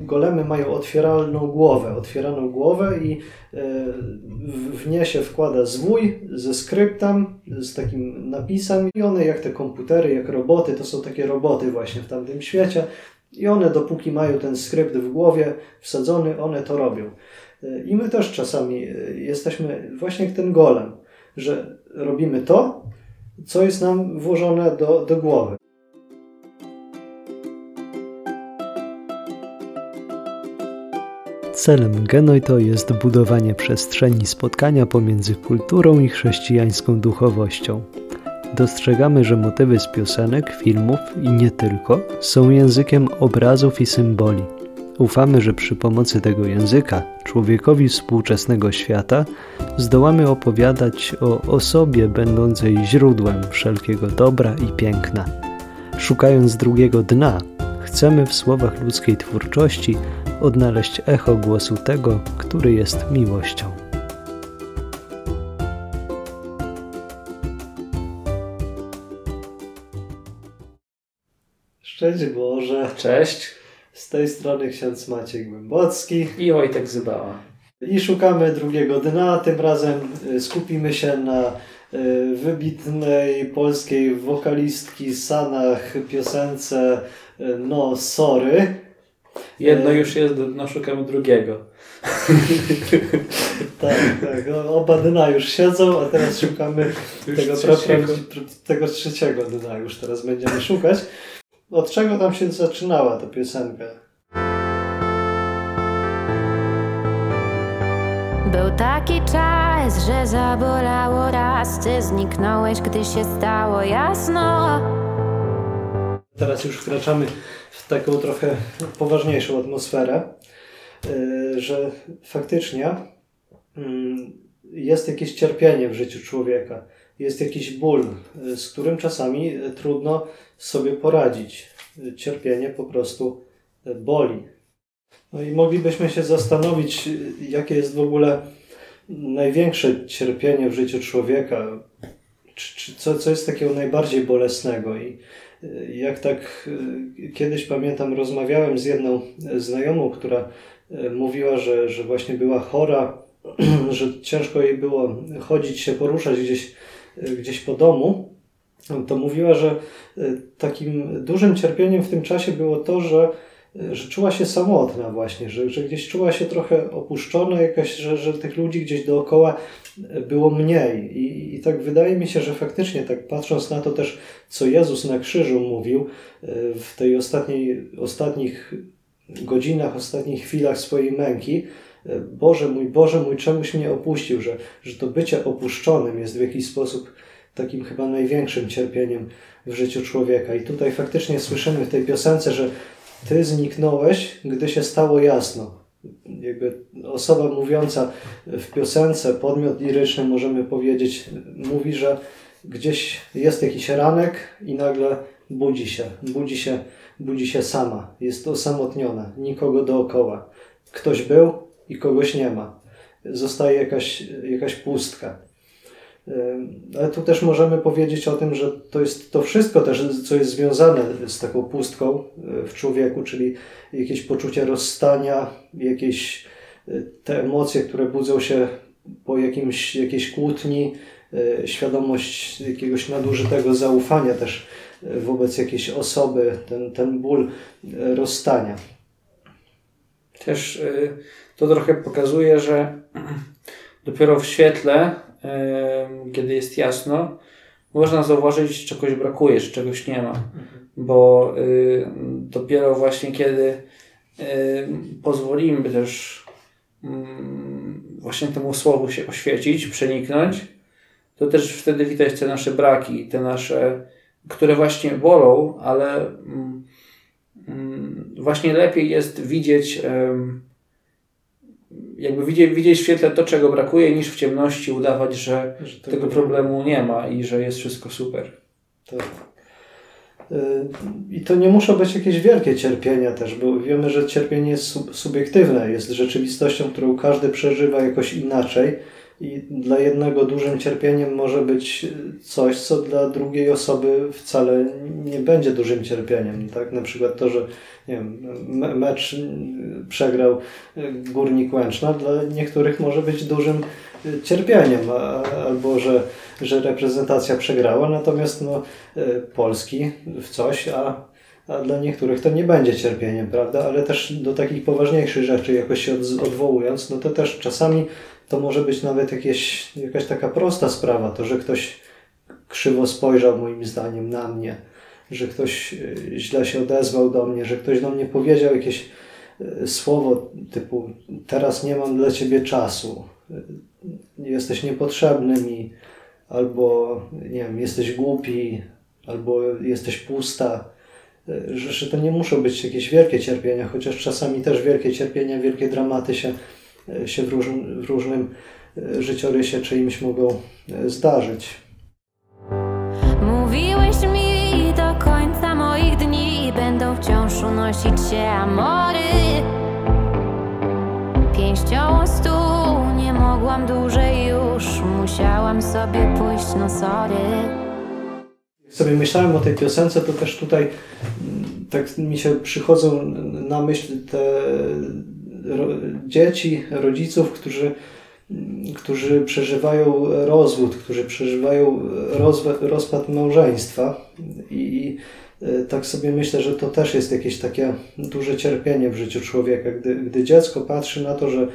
Golemy mają otwieralną głowę, otwieraną głowę i w nie się wkłada zwój ze skryptem, z takim napisem i one jak te komputery, jak roboty, to są takie roboty właśnie w tamtym świecie i one dopóki mają ten skrypt w głowie wsadzony, one to robią. I my też czasami jesteśmy właśnie jak ten golem, że robimy to, co jest nam włożone do, do głowy. Celem Genoito jest budowanie przestrzeni spotkania pomiędzy kulturą i chrześcijańską duchowością. Dostrzegamy, że motywy z piosenek, filmów i nie tylko są językiem obrazów i symboli. Ufamy, że przy pomocy tego języka człowiekowi współczesnego świata zdołamy opowiadać o osobie będącej źródłem wszelkiego dobra i piękna. Szukając drugiego dna, chcemy w słowach ludzkiej twórczości odnaleźć echo głosu tego, który jest miłością. Szczęść Boże. Cześć. Z tej strony ksiądz Maciek Głębocki. I Wojtek Zybała. I szukamy drugiego dna. Tym razem y, skupimy się na y, wybitnej polskiej wokalistki Sanach piosence y, No Sorry. Jedno już jest, no szukamy drugiego. tak, tak. Oba dna już siedzą, a teraz szukamy tego, trzeciego. tego trzeciego dna. Już teraz będziemy szukać. Od czego tam się zaczynała ta piosenka? Był taki czas, że zabolało raz, ty zniknąłeś, gdy się stało jasno. Teraz już wkraczamy w taką trochę poważniejszą atmosferę, y, że faktycznie mm, jest jakieś cierpienie w życiu człowieka, jest jakiś ból, y, z którym czasami trudno sobie poradzić. Cierpienie po prostu boli. No i moglibyśmy się zastanowić, jakie jest w ogóle największe cierpienie w życiu człowieka, czy, czy co, co jest takiego najbardziej bolesnego. I jak tak kiedyś pamiętam, rozmawiałem z jedną znajomą, która mówiła, że, że właśnie była chora, że ciężko jej było chodzić się, poruszać gdzieś, gdzieś po domu. To mówiła, że takim dużym cierpieniem w tym czasie było to, że, że czuła się samotna właśnie, że, że gdzieś czuła się trochę opuszczona, jakaś, że, że tych ludzi gdzieś dookoła było mniej. I, I tak wydaje mi się, że faktycznie tak patrząc na to też, co Jezus na krzyżu mówił w tej ostatniej, ostatnich godzinach, ostatnich chwilach swojej męki, Boże mój, Boże mój, czemuś mnie opuścił, że, że to bycie opuszczonym jest w jakiś sposób takim chyba największym cierpieniem w życiu człowieka. I tutaj faktycznie słyszymy w tej piosence, że Ty zniknąłeś, gdy się stało jasno. Jakby osoba mówiąca w piosence, podmiot liryczny, możemy powiedzieć, mówi, że gdzieś jest jakiś ranek i nagle budzi się, budzi się, budzi się sama, jest osamotniona, nikogo dookoła. Ktoś był i kogoś nie ma. Zostaje jakaś, jakaś pustka. Ale tu też możemy powiedzieć o tym, że to jest to wszystko też, co jest związane z taką pustką e, w człowieku, czyli jakieś poczucie rozstania, jakieś e, te emocje, które budzą się po jakimś, jakiejś kłótni, e, świadomość jakiegoś nadużytego zaufania też wobec jakiejś osoby, ten, ten ból rozstania. Też to trochę pokazuje, że dopiero w świetle kiedy jest jasno, można zauważyć, że czegoś brakuje, że czegoś nie ma. Bo y, dopiero właśnie kiedy y, pozwolimy też mm, właśnie temu słowu się oświecić, przeniknąć, to też wtedy widać te nasze braki, te nasze, które właśnie bolą, ale mm, mm, właśnie lepiej jest widzieć jakby widzieć, widzieć w świetle to, czego brakuje, niż w ciemności udawać, że, że tego, tego problemu nie ma i że jest wszystko super. Tak. Y, I to nie muszą być jakieś wielkie cierpienia też, bo wiemy, że cierpienie jest subiektywne, jest rzeczywistością, którą każdy przeżywa jakoś inaczej. I dla jednego dużym cierpieniem może być coś, co dla drugiej osoby wcale nie będzie dużym cierpieniem. Tak? Na przykład to, że nie wiem, mecz przegrał Górnik Łęczna, dla niektórych może być dużym cierpieniem, albo że, że reprezentacja przegrała, natomiast no, Polski w coś, a, a dla niektórych to nie będzie cierpieniem, prawda? Ale też do takich poważniejszych rzeczy jakoś się odwołując, no to też czasami to może być nawet jakieś, jakaś taka prosta sprawa, to, że ktoś krzywo spojrzał moim zdaniem na mnie, że ktoś e, źle się odezwał do mnie, że ktoś do mnie powiedział jakieś e, słowo typu teraz nie mam dla ciebie czasu, e, jesteś niepotrzebny mi, albo nie wiem, jesteś głupi, albo jesteś pusta. Że, że to nie muszą być jakieś wielkie cierpienia, chociaż czasami też wielkie cierpienia, wielkie dramaty się, się w, róż, w różnym życiorysie czyimś mogą zdarzyć. będą wciąż unosić się amory Pięścią stół nie mogłam dłużej już Musiałam sobie pójść, no sorry Jak sobie myślałem o tej piosence, to też tutaj mm, tak mi się przychodzą na myśl te dzieci, rodziców, którzy którzy przeżywają rozwód, którzy przeżywają rozpad małżeństwa. I, Y, tak sobie myślę, że to też jest jakieś takie duże cierpienie w życiu człowieka, gdy, gdy dziecko patrzy na to, że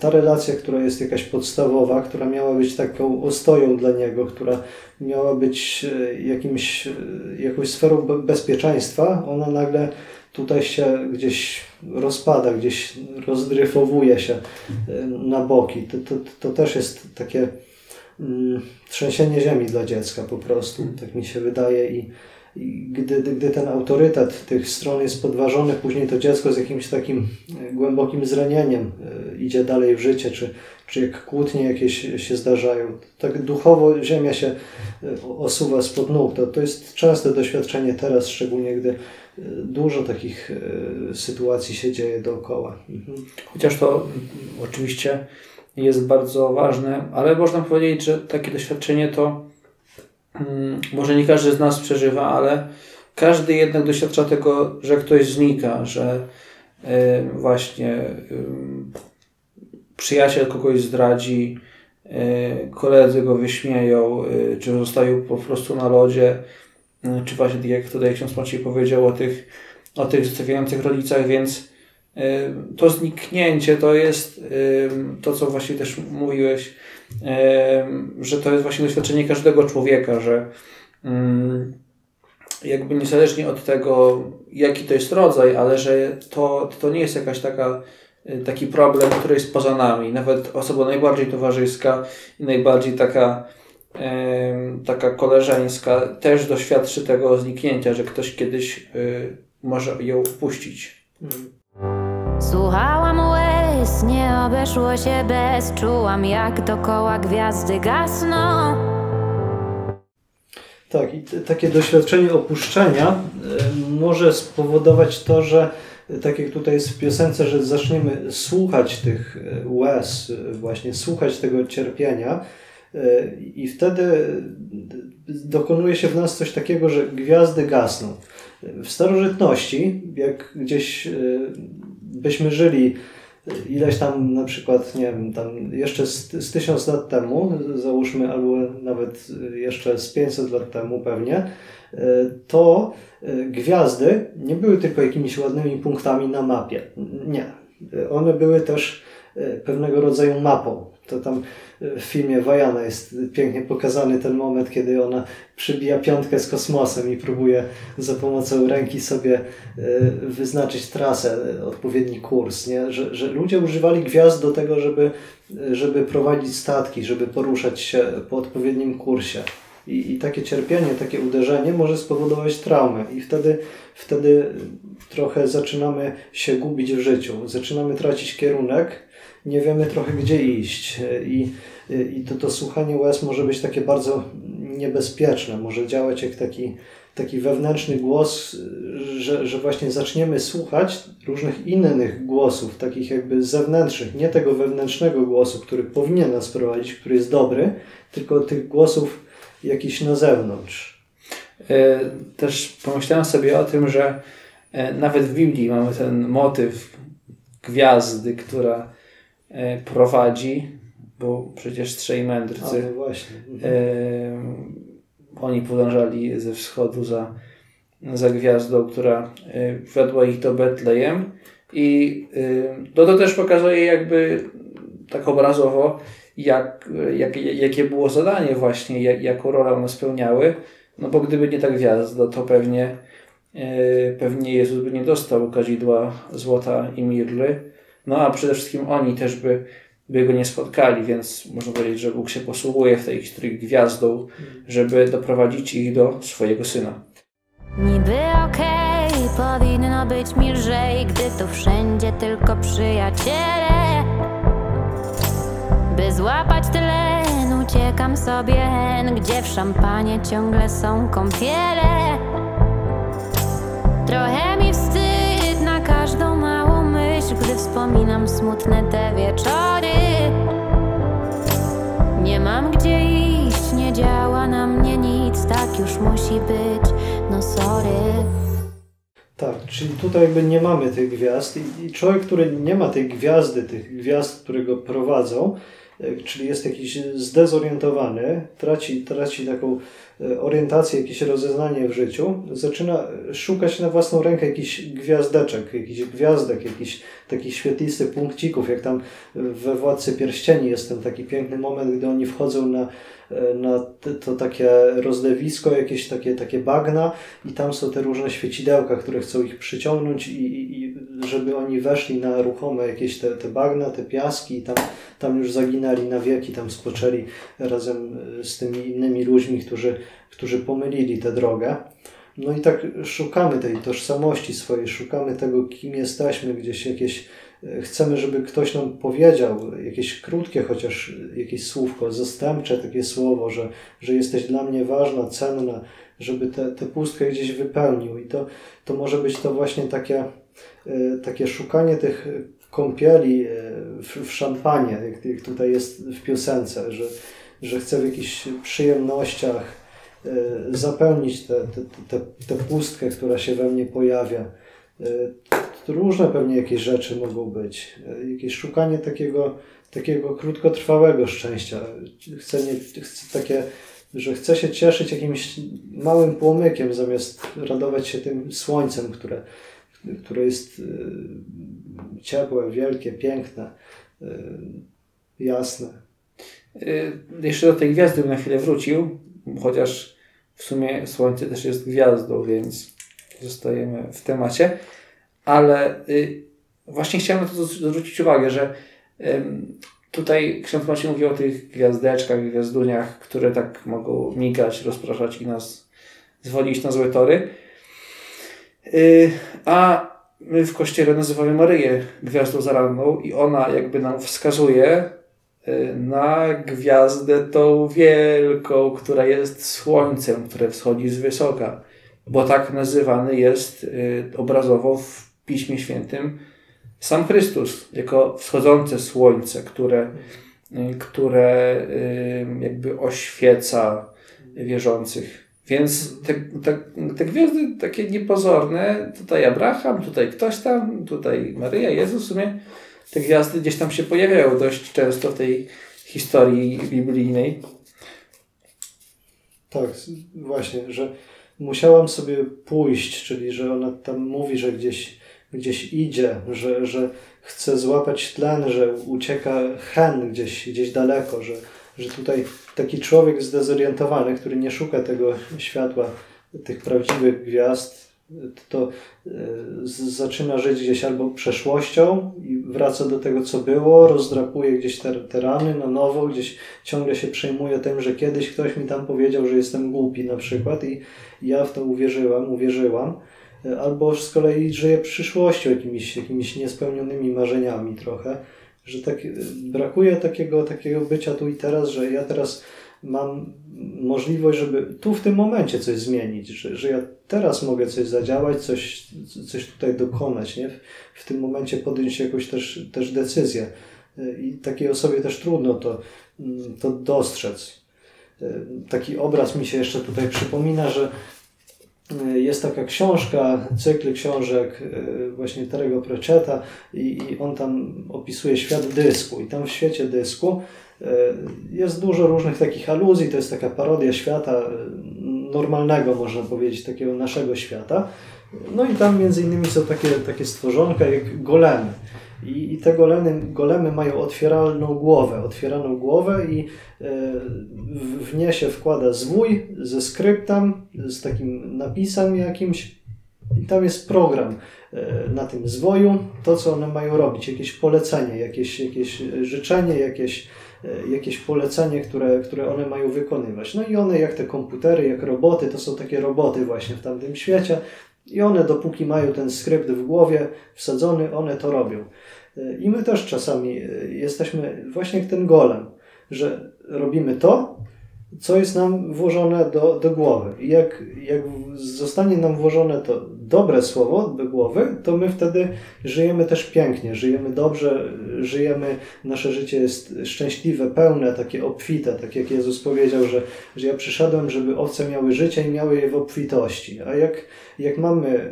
ta relacja, która jest jakaś podstawowa, która miała być taką ostoją dla niego, która miała być y, jakimś, y, jakąś sferą bezpieczeństwa, ona nagle tutaj się gdzieś rozpada, gdzieś rozdryfowuje się na boki. To, to, to też jest takie mm, trzęsienie ziemi dla dziecka po prostu, tak mi się wydaje i gdy, gdy ten autorytet tych stron jest podważony, później to dziecko z jakimś takim e, głębokim zranieniem e, idzie dalej w życie, czy, czy jak kłótnie jakieś się zdarzają. Tak duchowo ziemia się e, osuwa spod nóg. To, to jest częste doświadczenie teraz, szczególnie gdy dużo takich sytuacji się dzieje dookoła. Mhm. Chociaż to oczywiście jest bardzo ważne, ale można powiedzieć, że takie doświadczenie to Mm, może nie każdy z nas przeżywa, ale każdy jednak doświadcza tego, że ktoś znika, że e, właśnie przyjaciel kogoś zdradzi, e, koledzy go wyśmieją, e, czy zostają po prostu na lodzie, czy właśnie jak tutaj ksiądz Maciej powiedział o tych, o tych zostawiających rodzicach, więc to zniknięcie to jest to, co właśnie też mówiłeś, że to jest właśnie doświadczenie każdego człowieka, że mm, jakby niezależnie od tego, jaki to jest rodzaj, ale że to, to nie jest jakaś taka y, taki problem, który jest poza nami. Nawet osoba najbardziej towarzyska i najbardziej taka, taka koleżeńska też doświadczy tego zniknięcia, że ktoś kiedyś y, może ją wpuścić. Słuchałam łez, nie obeszło się bez Czułam jak dokoła gwiazdy gasną Tak, i takie doświadczenie opuszczenia y, może spowodować to, że tak jak tutaj jest w piosence, że zaczniemy słuchać tych y, łez, właśnie słuchać tego cierpienia i wtedy dokonuje się w nas coś takiego, że gwiazdy gasną. W starożytności, jak gdzieś byśmy żyli ileś tam na przykład, nie wiem, tam jeszcze z, z tysiąc lat temu, załóżmy, albo nawet jeszcze z 500 lat temu pewnie, to gwiazdy nie były tylko jakimiś ładnymi punktami na mapie. Nie. One były też pewnego rodzaju mapą. To tam w filmie Wajana jest pięknie pokazany ten moment, kiedy ona przybija piątkę z kosmosem i próbuje za pomocą ręki sobie e, wyznaczyć trasę, odpowiedni kurs. Nie? Że, że ludzie używali gwiazd do tego, żeby, żeby prowadzić statki, żeby poruszać się po odpowiednim kursie. I, I takie cierpienie, takie uderzenie może spowodować traumę, i wtedy, wtedy trochę zaczynamy się gubić w życiu, zaczynamy tracić kierunek, nie wiemy trochę gdzie iść. I i to, to słuchanie łez może być takie bardzo niebezpieczne, może działać jak taki, taki wewnętrzny głos, że, że właśnie zaczniemy słuchać różnych innych głosów, takich jakby zewnętrznych, nie tego wewnętrznego głosu, który powinien nas prowadzić, który jest dobry, tylko tych głosów jakichś na zewnątrz. E, też pomyślałem sobie o tym, że e, nawet w Biblii mamy ten motyw gwiazdy, która e, prowadzi, bo przecież trzej mędrcy. A, no właśnie. E, oni podążali ze wschodu za, za gwiazdą, która wiodła ich do Betlejem. I no to też pokazuje jakby tak obrazowo, jak, jak, jakie było zadanie właśnie, jak, jaką rolę one spełniały. No bo gdyby nie ta gwiazda, to pewnie, e, pewnie Jezus by nie dostał kadzidła złota i mirly. No a przede wszystkim oni też by, by go nie spotkali, więc można powiedzieć, że Bóg się posługuje w tej historii gwiazdą, żeby doprowadzić ich do swojego syna. Niby okej, powinno być mi lżej, gdy tu wszędzie tylko przyjaciele. By złapać tlen, uciekam sobie hen, gdzie w szampanie ciągle są kąpiele. Trochę mi wstyd na każdą małą myśl, gdy wspominam smutne te wieczory. Nie mam gdzie iść, nie działa na mnie nic, tak już musi być, no sorry. Tak, czyli tutaj jakby nie mamy tych gwiazd i, i człowiek, który nie ma tej gwiazdy, tych gwiazd, które go prowadzą, czyli jest jakiś zdezorientowany, traci, traci taką e, orientację, jakieś rozeznanie w życiu, zaczyna szukać na własną rękę jakichś gwiazdeczek, jakichś gwiazdek, jakichś takich świetlistych punkcików, jak tam we Władcy Pierścieni jest ten taki piękny moment, gdy oni wchodzą na, e, na to takie rozlewisko, jakieś takie, takie bagna i tam są te różne świecidełka, które chcą ich przyciągnąć i, i, i żeby oni weszli na ruchome jakieś te, te bagna, te piaski i tam, tam już zaginęli na wieki, tam spoczęli razem e, z tymi innymi ludźmi, którzy, którzy pomylili tę drogę. No i tak szukamy tej tożsamości swojej, szukamy tego, kim jesteśmy, gdzieś jakieś e, chcemy, żeby ktoś nam powiedział jakieś krótkie chociaż jakieś słówko, zastępcze takie słowo, że, że jesteś dla mnie ważna, cenna, żeby tę pustkę gdzieś wypełnił. I to, to może być to właśnie takie, takie szukanie tych kąpieli e, w, w szampanie, jak, jak tutaj jest w piosence, że, że chcę w jakichś przyjemnościach e, zapełnić tę te, te, te, pustkę, która się we mnie pojawia. E, Różne pewnie jakieś rzeczy mogą być. E, Jakieś szukanie takiego, takiego krótkotrwałego szczęścia. Chcę, nie, chcę takie, że chcę się cieszyć jakimś małym płomykiem, zamiast radować się tym słońcem, które, które jest e, ciepłe, wielkie, piękne, e, jasne. Y, Jeszcze do tej gwiazdy bym na chwilę wrócił, chociaż w sumie Słońce też jest gwiazdą, więc zostajemy w temacie. Ale y, właśnie chciałem na to zwrócić uwagę, że tutaj ksiądz Maciej mówi o tych gwiazdeczkach, gwiazduniach, które tak mogą migać, rozpraszać i nas zwolić na złe tory. A my w kościele nazywamy Maryję gwiazdą zaranną i ona jakby nam wskazuje y, na gwiazdę tą wielką, która jest słońcem, które wschodzi z wysoka. Bo tak nazywany jest y, obrazowo w Piśmie Świętym sam Chrystus, jako wschodzące słońce, które, y, które jakby oświeca wierzących. Więc te, te, te gwiazdy takie niepozorne, tutaj Abraham, tutaj ktoś tam, tutaj Maryja, Jezus, w sumie te gwiazdy gdzieś tam się pojawiają dość często w tej historii biblijnej. Tak, właśnie, że musiałam sobie pójść, czyli że ona tam mówi, że gdzieś, gdzieś idzie, że, że chce złapać tlen, że ucieka hen gdzieś, gdzieś daleko, że, że tutaj taki człowiek zdezorientowany, który nie szuka tego światła, tych prawdziwych gwiazd, to e, zaczyna żyć gdzieś albo przeszłością i wraca do tego, co było, rozdrapuje gdzieś te, te rany na nowo, gdzieś ciągle się przejmuje tym, że kiedyś ktoś mi tam powiedział, że jestem głupi na przykład i ja w to uwierzyłam, uwierzyłam. E, Albo z kolei żyję przyszłością, jakimiś, jakimiś niespełnionymi marzeniami trochę, że tak, brakuje takiego, takiego bycia tu i teraz, że ja teraz mam możliwość, żeby tu w tym momencie coś zmienić, że, że ja teraz mogę coś zadziałać, coś, coś tutaj dokonać, nie? W, w tym momencie podjąć jakąś też, też decyzję. I takiej osobie też trudno to, to dostrzec. Taki obraz mi się jeszcze tutaj przypomina, że jest taka książka, cykl książek właśnie Terego Pratchetta i, i on tam opisuje świat dysku i tam w świecie dysku jest dużo różnych takich aluzji, to jest taka parodia świata normalnego, można powiedzieć, takiego naszego świata. No i tam między innymi są takie, takie stworzonka jak golemy. I, i te golemy, golemy mają otwieralną głowę, otwieraną głowę i e, w, nie się wkłada zwój ze skryptem, z takim napisem jakimś. I tam jest program e, na tym zwoju, to co one mają robić, jakieś polecenie, jakieś, jakieś życzenie, jakieś, e, jakieś polecenie, które, które one mają wykonywać. No i one jak te komputery, jak roboty, to są takie roboty właśnie w tamtym świecie, i one, dopóki mają ten skrypt w głowie wsadzony, one to robią. I my też czasami e, jesteśmy właśnie jak ten golem, że robimy to, co jest nam włożone do, do głowy. I jak, jak zostanie nam włożone to dobre słowo do głowy, to my wtedy żyjemy też pięknie, żyjemy dobrze, żyjemy, nasze życie jest szczęśliwe, pełne, takie obfite, tak jak Jezus powiedział, że, że ja przyszedłem, żeby owce miały życie i miały je w obfitości. A jak, jak mamy e,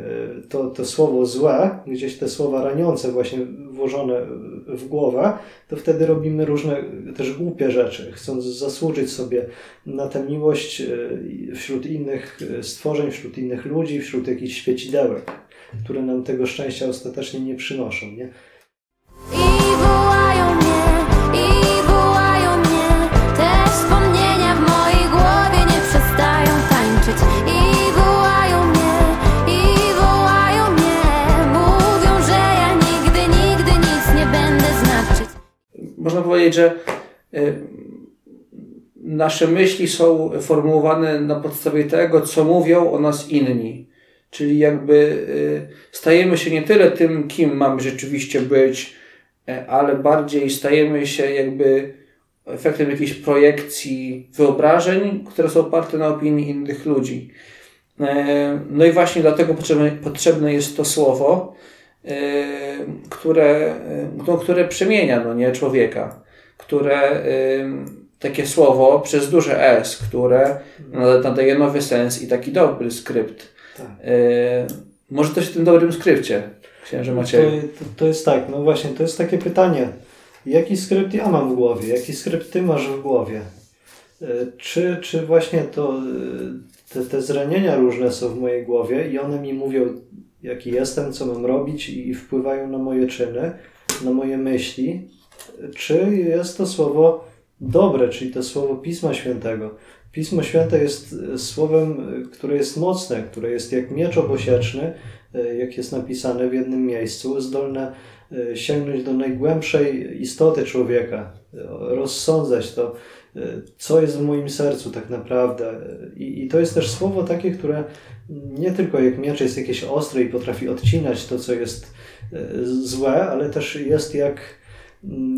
to, to słowo złe, gdzieś te słowa raniące właśnie włożone w głowę, to wtedy robimy różne też głupie rzeczy, chcąc zasłużyć sobie na tę miłość e, wśród innych e, stworzeń, wśród innych ludzi, wśród jakichś świecidełek, które nam tego szczęścia ostatecznie nie przynoszą. Nie? Można powiedzieć, że y, nasze myśli są formułowane na podstawie tego, co mówią o nas inni. Czyli jakby y, stajemy się nie tyle tym, kim mamy rzeczywiście być, e, ale bardziej stajemy się jakby efektem jakiejś projekcji wyobrażeń, które są oparte na opinii innych ludzi. E, no i właśnie dlatego potrzebne, potrzebne jest to słowo, które, no, które przemienia no nie, człowieka, które takie słowo przez duże S, które nadaje nowy sens i taki dobry skrypt. Tak. Może coś w tym dobrym skrypcie, księże Maciej? To, to, to jest tak, no właśnie, to jest takie pytanie. Jaki skrypt ja mam w głowie? Jaki skrypt ty masz w głowie? Czy, czy właśnie to, te, te zranienia różne są w mojej głowie i one mi mówią, jaki jestem, co mam robić i wpływają na moje czyny, na moje myśli? Czy jest to słowo dobre, czyli to słowo Pisma Świętego. Pismo Święte jest e, słowem, e, które jest mocne, które jest jak miecz obosieczny, e, jak jest napisane w jednym miejscu, zdolne sięgnąć do najgłębszej istoty człowieka, rozsądzać to, co jest w moim sercu tak naprawdę. I, I to jest też słowo takie, które nie tylko jak miecz jest jakieś ostre i potrafi odcinać to, co jest złe, ale też jest jak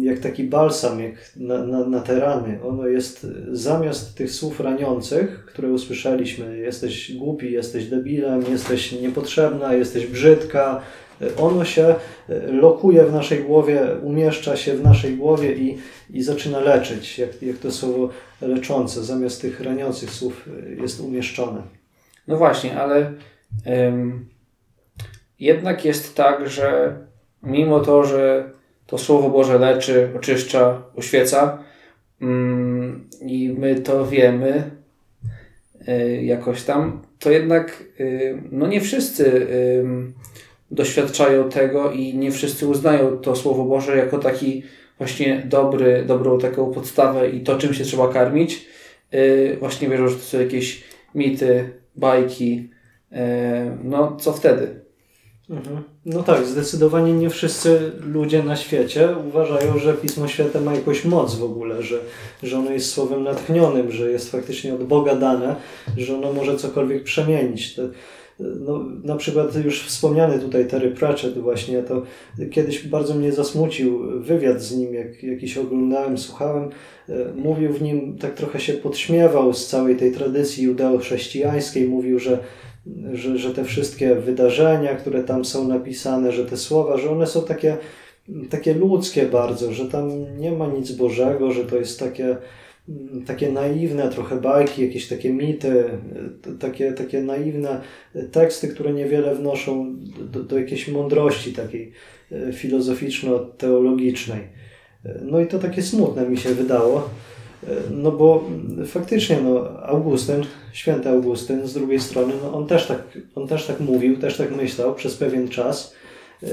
jak taki balsam jak na, na, na te rany. Ono jest zamiast tych słów raniących, które usłyszeliśmy, jesteś głupi, jesteś debilem, jesteś niepotrzebna, jesteś brzydka, ono się e, lokuje w naszej głowie, umieszcza się w naszej głowie i, i zaczyna leczyć, jak, jak to słowo leczące, zamiast tych raniących słów e, jest umieszczone. No właśnie, ale ym, jednak jest tak, że mimo to, że to Słowo Boże leczy, oczyszcza, oświeca mm, i my to wiemy y, jakoś tam, to jednak y, no nie wszyscy doświadczają tego i nie wszyscy uznają to Słowo Boże jako taki właśnie dobry, dobrą taką podstawę i to, czym się trzeba karmić. Y, właśnie wierzą, że to są jakieś mity, bajki. No, co wtedy? Mhm. No tak, zdecydowanie nie wszyscy ludzie na świecie uważają, że Pismo Święte ma jakąś moc w ogóle, że, że ono jest słowem natchnionym, że jest faktycznie od Boga dane, że ono może cokolwiek przemienić. To, no, na przykład już wspomniany tutaj Terry Pratchett właśnie, to kiedyś bardzo mnie zasmucił wywiad z nim, jak jakiś oglądałem, słuchałem. E, mówił w nim, tak trochę się podśmiewał z całej tej tradycji judeo-chrześcijańskiej, mówił, że że, że te wszystkie wydarzenia, które tam są napisane, że te słowa, że one są takie, takie ludzkie bardzo, że tam nie ma nic Bożego, że to jest takie takie naiwne trochę bajki, jakieś takie mity, takie, takie naiwne teksty, które niewiele wnoszą do, do jakiejś mądrości takiej filozoficzno-teologicznej. No i to takie smutne mi się wydało. No bo faktycznie no, Augustyn, święty Augustyn z drugiej strony, no on, też tak, on też tak mówił, też tak myślał przez pewien czas e,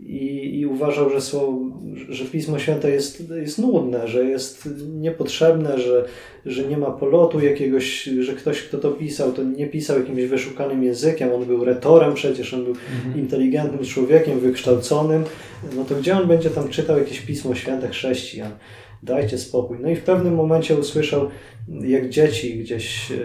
i, i uważał, że, słowo, że Pismo Święte jest, jest nudne, że jest niepotrzebne, że, że nie ma polotu jakiegoś, że ktoś, kto to pisał, to nie pisał jakimś wyszukanym językiem, on był retorem przecież, on był mhm. inteligentnym człowiekiem, wykształconym, no to gdzie on będzie tam czytał jakieś Pismo Święte chrześcijan? Dajcie spokój. No i w pewnym momencie usłyszał, jak dzieci gdzieś e,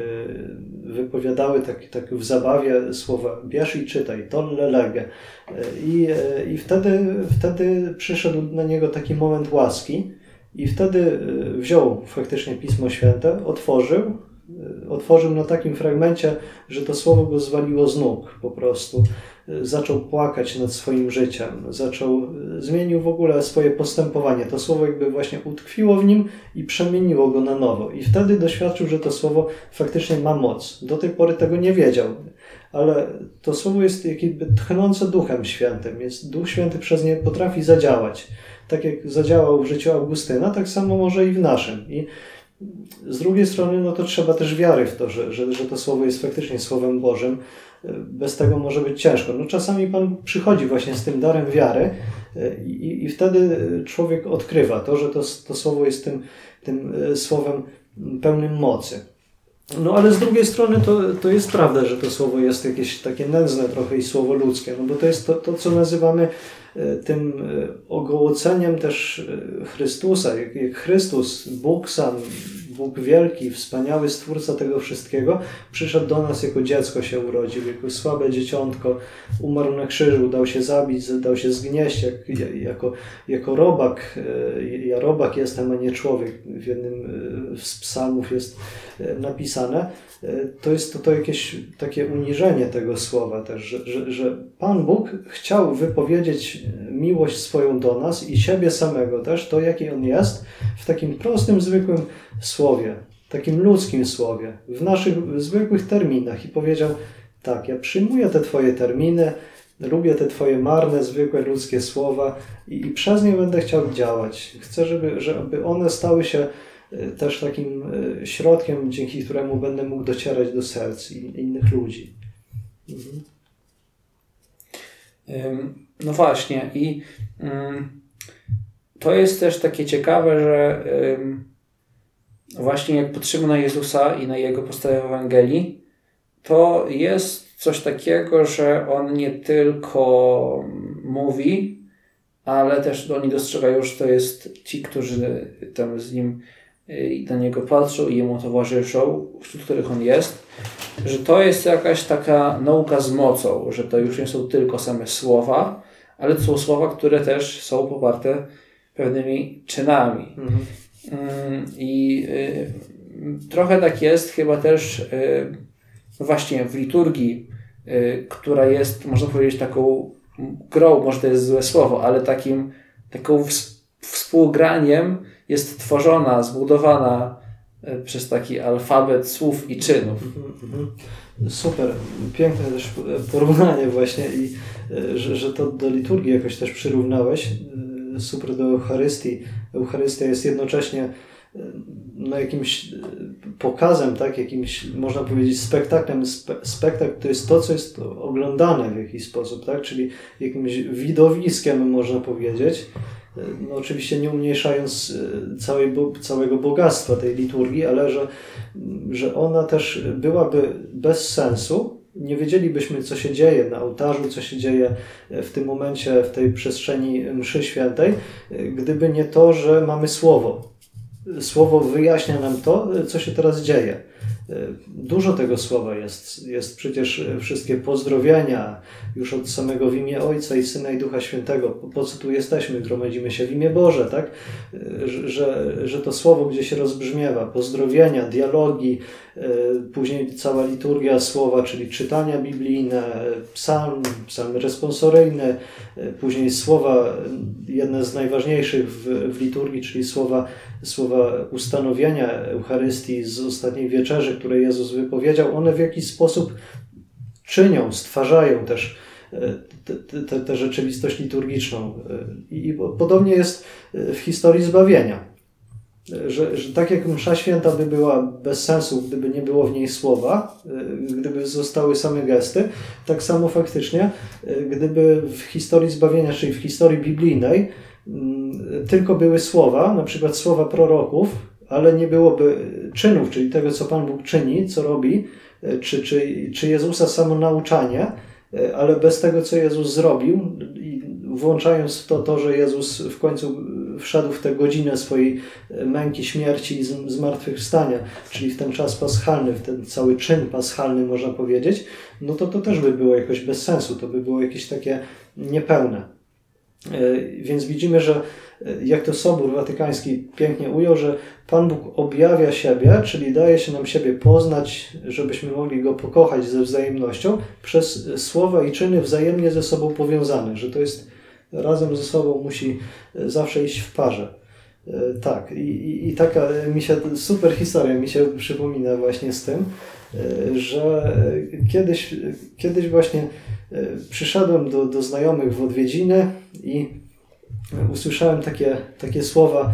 wypowiadały tak, tak w zabawie słowa bierz i czytaj, tolle lege. E, I, e, i wtedy, wtedy przyszedł na niego taki moment łaski i wtedy wziął faktycznie Pismo Święte, otworzył, otworzył na takim fragmencie, że to słowo go zwaliło z nóg po prostu zaczął płakać nad swoim życiem, zaczął, zmienił w ogóle swoje postępowanie. To słowo jakby właśnie utkwiło w nim i przemieniło go na nowo. I wtedy doświadczył, że to słowo faktycznie ma moc. Do tej pory tego nie wiedział, ale to słowo jest jakby tchnące Duchem Świętym. Jest, Duch Święty przez nie potrafi zadziałać. Tak jak zadziałał w życiu Augustyna, tak samo może i w naszym. I z drugiej strony, no to trzeba też wiary w to, że, że, że to słowo jest faktycznie Słowem Bożym, bez tego może być ciężko. No czasami Pan przychodzi właśnie z tym darem wiary e, i, i wtedy człowiek odkrywa to, że to, to słowo jest tym, tym e, słowem pełnym mocy. No ale z drugiej strony to, to jest prawda, że to słowo jest jakieś takie nędzne trochę i słowo ludzkie, no bo to jest to, to co nazywamy tym ogołoceniem też Chrystusa, jak, jak Chrystus, Bóg sam Bóg wielki, wspaniały Stwórca tego wszystkiego, przyszedł do nas jako dziecko się urodził, jako słabe dzieciątko, umarł na krzyżu, dał się zabić, dał się zgnieść jak, jako, jako robak. E, ja robak jestem, a nie człowiek. W jednym e, z psalmów jest e, napisane. To jest to, to jakieś takie uniżenie tego słowa też, że, że, że Pan Bóg chciał wypowiedzieć miłość swoją do nas i siebie samego też, to jaki On jest, w takim prostym, zwykłym słowie, takim ludzkim słowie, w naszych zwykłych terminach i powiedział: Tak, ja przyjmuję te Twoje terminy, lubię te Twoje marne, zwykłe ludzkie słowa i, i przez nie będę chciał działać. Chcę, żeby, żeby one stały się e, też takim e, środkiem, dzięki któremu będę mógł docierać do serc innych ludzi. Mhm. No właśnie, i to jest też takie ciekawe, że właśnie jak patrzymy na Jezusa i na Jego postawę w Ewangelii, to jest coś takiego, że On nie tylko mówi, ale też oni dostrzegają, że to jest ci, którzy tam z Nim i na Niego patrzą i Jemu towarzyszą, wśród których On jest, że to jest jakaś taka nauka z mocą, że to już nie są tylko same słowa, ale to są słowa, które też są poparte pewnymi czynami. Mhm. Mm, I y, trochę tak jest chyba też y, no właśnie w liturgii, y, która jest, można powiedzieć, taką grą, może to jest złe słowo, ale takim, taką współgraniem jest tworzona, zbudowana przez taki alfabet słów i czynów. Mhm, mhm. Super, piękne też porównanie właśnie i że, że to do liturgii jakoś też przyrównałeś super do Eucharystii. Eucharystia jest jednocześnie e, no, jakimś e, pokazem, tak, jakimś, można powiedzieć, spektaklem. Spe, spektakl to jest to, co jest oglądane w jakiś sposób, tak, czyli jakimś widowiskiem, można powiedzieć. E, no, oczywiście nie umniejszając całej, całego bogactwa tej liturgii, ale że, że ona też byłaby bez sensu, nie wiedzielibyśmy, co się dzieje na ołtarzu, co się dzieje w tym momencie, w tej przestrzeni mszy świętej, gdyby nie to, że mamy słowo. Słowo wyjaśnia nam to, co się teraz dzieje. Dużo tego słowa jest. Jest przecież wszystkie pozdrowienia już od samego w imię Ojca i Syna i Ducha Świętego. Po co tu jesteśmy? Gromadzimy się w imię Boże, tak? Że, że to słowo gdzieś rozbrzmiewa. Pozdrowienia, dialogi, później cała liturgia słowa, czyli czytania biblijne, psalm, psalmy responsoryjne, Później słowa, jedne z najważniejszych w, w liturgii, czyli słowa, słowa ustanowienia Eucharystii z ostatniej wieczerzy, które Jezus wypowiedział, one w jakiś sposób czynią, stwarzają też tę rzeczywistość liturgiczną. I podobnie jest w historii zbawienia że, że tak jak msza święta by była bez sensu, gdyby nie było w niej słowa, y, gdyby zostały same gesty, tak samo faktycznie, y, gdyby w historii zbawienia, czyli w historii biblijnej, mm, tylko były słowa, na przykład słowa proroków, ale nie byłoby czynów, czyli tego, co Pan Bóg czyni, co robi, y, czy, czy, czy Jezusa samo nauczanie, ale bez tego, co Jezus zrobił, włączając w to to, że Jezus w końcu wszedł w tę godzinę swojej męki, śmierci i zmartwychwstania, czyli w ten czas paschalny, w ten cały czyn paschalny, można powiedzieć, no to to też by było jakoś bez sensu, to by było jakieś takie niepełne. E, więc widzimy, że e, jak to Sobór Watykański pięknie ujął, że Pan Bóg objawia siebie, czyli daje się nam siebie poznać, żebyśmy mogli Go pokochać ze wzajemnością, przez słowa i czyny wzajemnie ze sobą powiązane, że to jest razem ze sobą musi e, zawsze iść w parze. E, tak, i, i, taka mi się super historia mi się przypomina właśnie z tym, e, że kiedyś, kiedyś właśnie przyszedłem do, do znajomych w odwiedziny i usłyszałem takie, takie słowa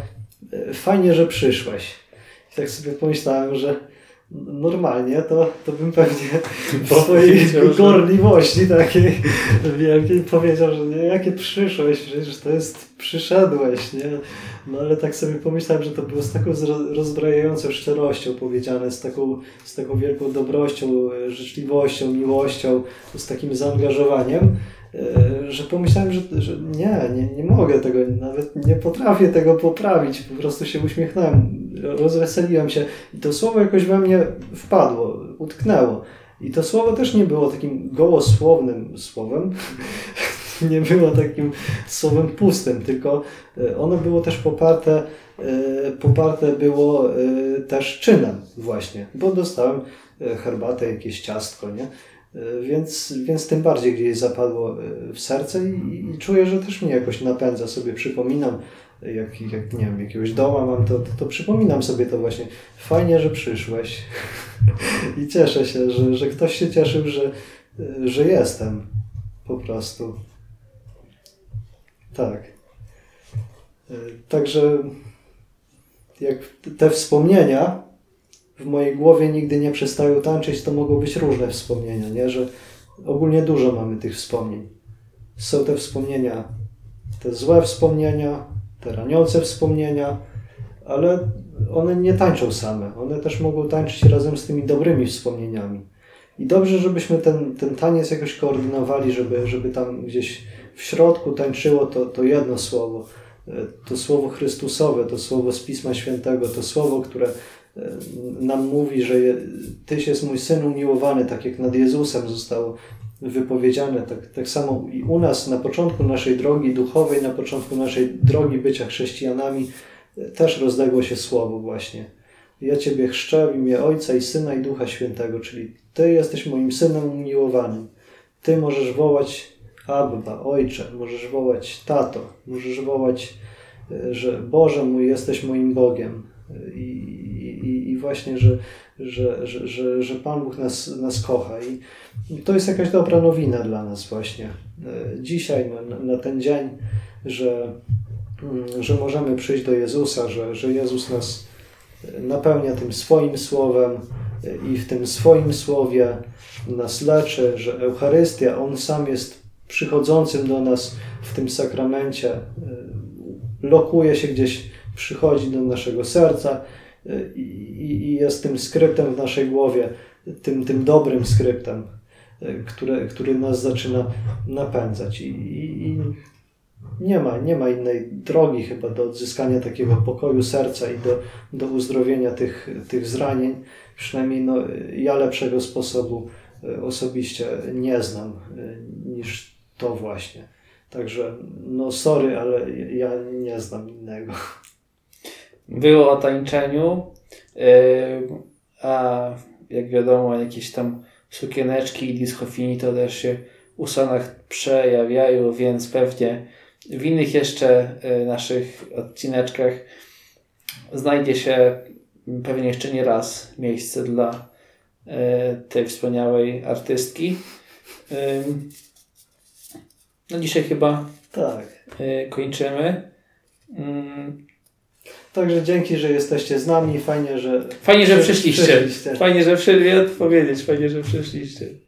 fajnie, że przyszłeś. I tak sobie pomyślałem, że normalnie, to, to bym pewnie w swojej gorliwości takiej wielkiej powiedział, że nie, jakie przyszłeś, przecież to jest przyszedłeś, nie? No ale tak sobie pomyślałem, że to było z taką rozbrajającą szczerością powiedziane, z taką, z taką wielką dobrością, życzliwością, miłością, z takim zaangażowaniem, E, że pomyślałem, że, że nie, nie, nie mogę tego, nawet nie potrafię tego poprawić. Po prostu się uśmiechnąłem, rozweseliłem się i to słowo jakoś we mnie wpadło, utknęło. I to słowo też nie było takim gołosłownym słowem, nie było takim słowem pustym, tylko e, ono było też poparte, e, poparte było też czynem właśnie, bo dostałem herbatę, jakieś ciastko, nie? E, więc, więc tym bardziej gdzieś zapadło e, w serce i, i czuję, że też mnie jakoś napędza. Sobie przypominam, jak, jak nie wiem, jakiegoś doła mam, to, to, to przypominam sobie to właśnie. Fajnie, że przyszłeś. I cieszę się, że, że ktoś się cieszył, że, że jestem. Po prostu. Tak. E, także jak te wspomnienia w mojej głowie nigdy nie przestają tańczyć, to mogą być różne wspomnienia, nie? że ogólnie dużo mamy tych wspomnień. Są te wspomnienia, te złe wspomnienia, te raniące wspomnienia, ale one nie tańczą same. One też mogą tańczyć razem z tymi dobrymi wspomnieniami. I dobrze, żebyśmy ten, ten taniec jakoś koordynowali, żeby, żeby tam gdzieś w środku tańczyło to, to jedno słowo. To słowo Chrystusowe, to słowo z Pisma Świętego, to słowo, które E, nam mówi, że Tyś jest mój Syn umiłowany, tak jak nad Jezusem zostało wypowiedziane, tak, tak samo i u nas na początku naszej drogi duchowej, na początku naszej drogi bycia chrześcijanami e, też rozległo się słowo właśnie. Ja Ciebie chrzczę w imię Ojca i Syna i Ducha Świętego, czyli Ty jesteś moim Synem umiłowanym. Ty możesz wołać Abba, Ojcze, możesz wołać Tato, możesz wołać, e, że Boże mój, jesteś moim Bogiem. I, i właśnie, że, że, że, że, Pan Bóg nas, nas kocha. I to jest jakaś dobra nowina dla nas właśnie. E, dzisiaj, na, na ten dzień, że, mm, że możemy przyjść do Jezusa, że, że Jezus nas napełnia tym swoim słowem i w tym swoim słowie nas leczy, że Eucharystia, On sam jest przychodzącym do nas w tym sakramencie, e, lokuje się gdzieś, przychodzi do naszego serca i, i jest tym skryptem w naszej głowie, tym, tym dobrym skryptem, który, który nas zaczyna napędzać. I, i, nie, ma, nie ma innej drogi chyba do odzyskania takiego pokoju serca i do, do uzdrowienia tych, tych zranień. Przynajmniej no, ja lepszego sposobu e, osobiście nie znam e, niż to właśnie. Także no sorry, ale ja nie znam innego było o tańczeniu, a jak wiadomo, jakieś tam sukieneczki i discofini to też się Usonach przejawiają, więc pewnie w innych jeszcze y, naszych odcineczkach znajdzie się pewnie jeszcze nie raz miejsce dla y, tej wspaniałej artystki. No dzisiaj chyba Tak. y, kończymy. Także dzięki, że jesteście z nami. Fajnie, że Fajnie, że Przy- przyszliście. przyszliście. Fajnie, że przyszliście. Fajnie, że przyszliście.